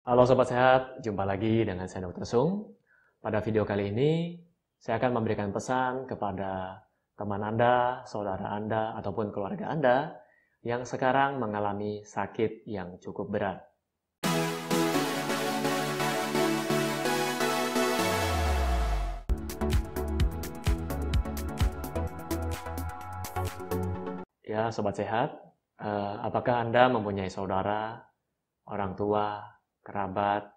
Halo Sobat Sehat, jumpa lagi dengan saya Dr. Sung. Pada video kali ini, saya akan memberikan pesan kepada teman Anda, saudara Anda, ataupun keluarga Anda yang sekarang mengalami sakit yang cukup berat. Ya, Sobat Sehat, eh, apakah Anda mempunyai saudara, orang tua, kerabat,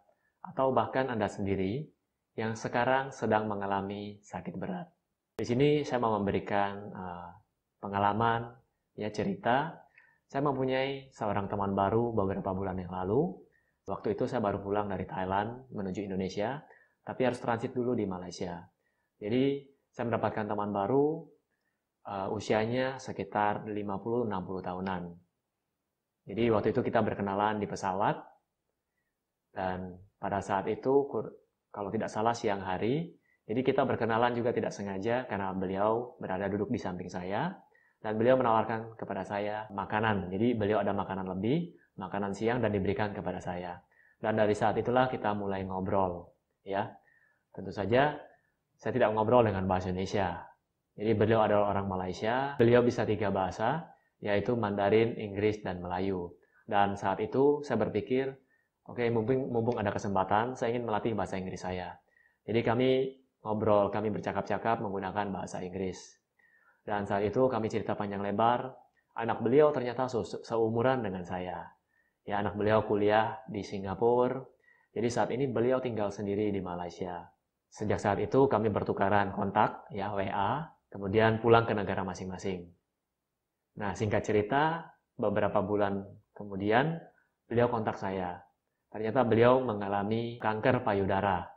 atau bahkan Anda sendiri yang sekarang sedang mengalami sakit berat. Di sini saya mau memberikan uh, pengalaman, ya cerita. Saya mempunyai seorang teman baru beberapa bulan yang lalu. Waktu itu saya baru pulang dari Thailand menuju Indonesia, tapi harus transit dulu di Malaysia. Jadi saya mendapatkan teman baru, uh, usianya sekitar 50-60 tahunan. Jadi waktu itu kita berkenalan di pesawat, dan pada saat itu, kalau tidak salah siang hari, jadi kita berkenalan juga tidak sengaja karena beliau berada duduk di samping saya, dan beliau menawarkan kepada saya makanan. Jadi beliau ada makanan lebih, makanan siang dan diberikan kepada saya. Dan dari saat itulah kita mulai ngobrol. ya. Tentu saja saya tidak ngobrol dengan bahasa Indonesia. Jadi beliau adalah orang Malaysia, beliau bisa tiga bahasa, yaitu Mandarin, Inggris, dan Melayu. Dan saat itu saya berpikir, Oke, mumpung, mumpung ada kesempatan, saya ingin melatih bahasa Inggris saya. Jadi kami ngobrol, kami bercakap-cakap menggunakan bahasa Inggris. Dan saat itu kami cerita panjang lebar, anak beliau ternyata se seumuran dengan saya. Ya, anak beliau kuliah di Singapura, jadi saat ini beliau tinggal sendiri di Malaysia. Sejak saat itu kami bertukaran kontak, ya WA, kemudian pulang ke negara masing-masing. Nah, singkat cerita, beberapa bulan kemudian beliau kontak saya ternyata beliau mengalami kanker payudara.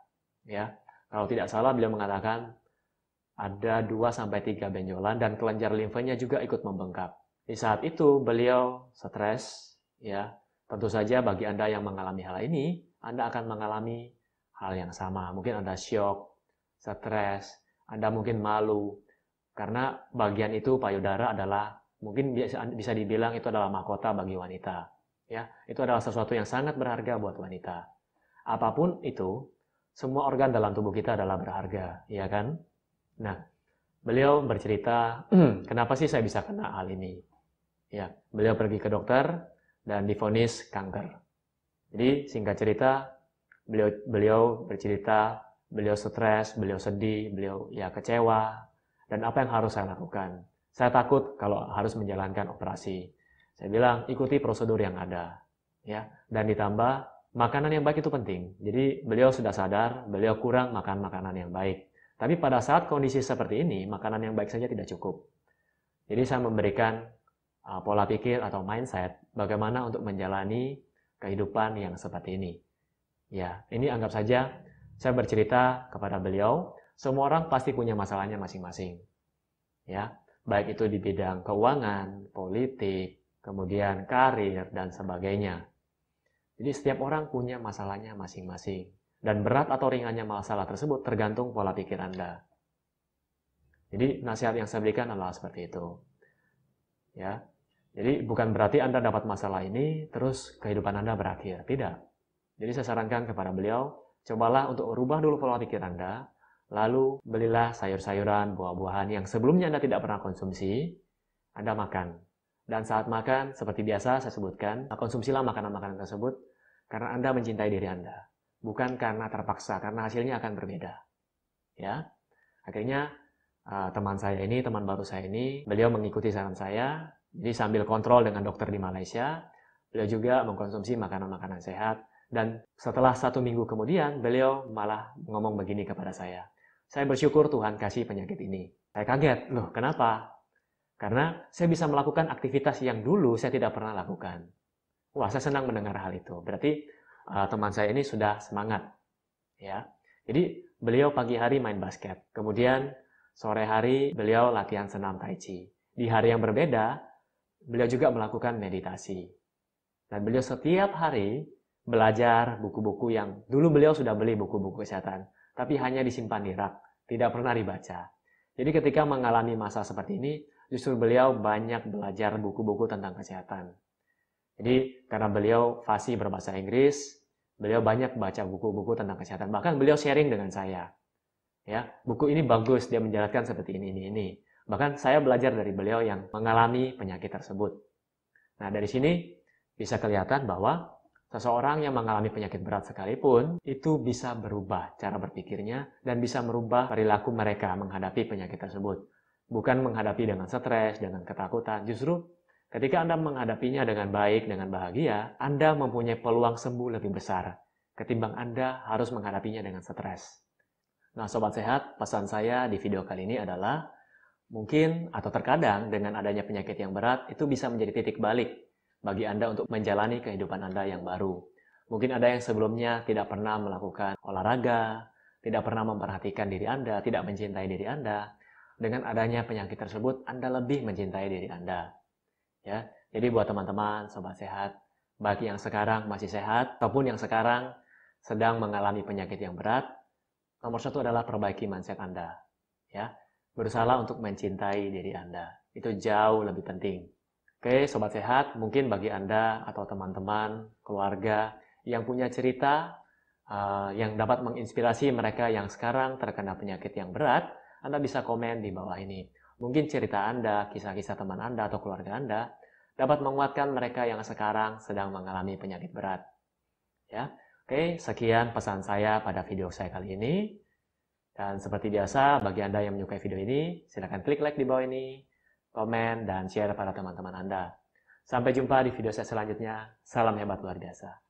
Ya, kalau tidak salah beliau mengatakan ada 2 sampai 3 benjolan dan kelenjar limfanya juga ikut membengkak. Di saat itu beliau stres, ya. Tentu saja bagi Anda yang mengalami hal ini, Anda akan mengalami hal yang sama. Mungkin Anda syok, stres, Anda mungkin malu karena bagian itu payudara adalah mungkin bisa dibilang itu adalah mahkota bagi wanita. Ya, itu adalah sesuatu yang sangat berharga buat wanita. Apa pun itu, semua organ dalam tubuh kita adalah berharga, ya kan? Nah, beliau bercerita, kenapa sih saya bisa kena hal ini? Ya, beliau pergi ke dokter dan difonis kanker. Jadi singkat cerita, beliau beliau bercerita, beliau stres, beliau sedih, beliau ya kecewa, dan apa yang harus saya lakukan? Saya takut kalau harus menjalankan operasi. Saya bilang ikuti prosedur yang ada, ya. Dan ditambah makanan yang baik itu penting. Jadi beliau sudah sadar, beliau kurang makan makanan yang baik. Tapi pada saat kondisi seperti ini, makanan yang baik saja tidak cukup. Jadi saya memberikan uh, pola pikir atau mindset bagaimana untuk menjalani kehidupan yang seperti ini. Ya, ini anggap saja saya bercerita kepada beliau, semua orang pasti punya masalahnya masing-masing. Ya, baik itu di bidang keuangan, politik, kemudian karir, dan sebagainya. Jadi setiap orang punya masalahnya masing-masing. Dan berat atau ringannya masalah tersebut tergantung pola pikir Anda. Jadi nasihat yang saya berikan adalah seperti itu. Ya. Jadi bukan berarti Anda dapat masalah ini terus kehidupan Anda berakhir. Tidak. Jadi saya sarankan kepada beliau, cobalah untuk rubah dulu pola pikir Anda, lalu belilah sayur-sayuran, buah-buahan yang sebelumnya Anda tidak pernah konsumsi, Anda makan. Dan saat makan, seperti biasa saya sebutkan, konsumsilah makanan-makanan tersebut karena Anda mencintai diri Anda. Bukan karena terpaksa, karena hasilnya akan berbeda. Ya, Akhirnya uh, teman saya ini, teman baru saya ini, beliau mengikuti saran saya. Jadi sambil kontrol dengan dokter di Malaysia, beliau juga mengkonsumsi makanan-makanan sehat. Dan setelah satu minggu kemudian, beliau malah ngomong begini kepada saya. Saya bersyukur Tuhan kasih penyakit ini. Saya kaget, loh kenapa? Karena saya bisa melakukan aktivitas yang dulu saya tidak pernah lakukan. Wah, saya senang mendengar hal itu. Berarti uh, teman saya ini sudah semangat. Ya. Jadi beliau pagi hari main basket. Kemudian sore hari beliau latihan senam tai chi. Di hari yang berbeda, beliau juga melakukan meditasi. Dan beliau setiap hari belajar buku-buku yang dulu beliau sudah beli buku-buku kesehatan, tapi hanya disimpan di rak, tidak pernah dibaca. Jadi ketika mengalami masa seperti ini, justru beliau banyak belajar buku-buku tentang kesehatan. Jadi karena beliau fasih berbahasa Inggris, Beliau banyak baca buku-buku tentang kesehatan. Bahkan beliau sharing dengan saya. Ya, buku ini bagus, dia menjelaskan seperti ini, ini, ini. Bahkan saya belajar dari beliau yang mengalami penyakit tersebut. Nah, dari sini bisa kelihatan bahwa seseorang yang mengalami penyakit berat sekalipun itu bisa berubah cara berpikirnya dan bisa merubah perilaku mereka menghadapi penyakit tersebut. Bukan menghadapi dengan stres, dengan ketakutan. Justru ketika Anda menghadapinya dengan baik, dengan bahagia, Anda mempunyai peluang sembuh lebih besar ketimbang Anda harus menghadapinya dengan stres. Nah, sobat sehat, pesan saya di video kali ini adalah mungkin atau terkadang dengan adanya penyakit yang berat itu bisa menjadi titik balik bagi Anda untuk menjalani kehidupan Anda yang baru. Mungkin ada yang sebelumnya tidak pernah melakukan olahraga, tidak pernah memperhatikan diri Anda, tidak mencintai diri Anda, dengan adanya penyakit tersebut Anda lebih mencintai diri Anda. Ya. Jadi buat teman-teman sobat sehat, bagi yang sekarang masih sehat ataupun yang sekarang sedang mengalami penyakit yang berat, nomor satu adalah perbaiki mindset Anda. Ya. Berusaha untuk mencintai diri Anda. Itu jauh lebih penting. Oke, sobat sehat, mungkin bagi Anda atau teman-teman, keluarga yang punya cerita uh, yang dapat menginspirasi mereka yang sekarang terkena penyakit yang berat, anda bisa komen di bawah ini. Mungkin cerita Anda, kisah-kisah teman Anda atau keluarga Anda dapat menguatkan mereka yang sekarang sedang mengalami penyakit berat. Ya. Oke, sekian pesan saya pada video saya kali ini. Dan seperti biasa, bagi Anda yang menyukai video ini, silahkan klik like di bawah ini, komen, dan share pada teman-teman Anda. Sampai jumpa di video saya selanjutnya. Salam hebat luar biasa.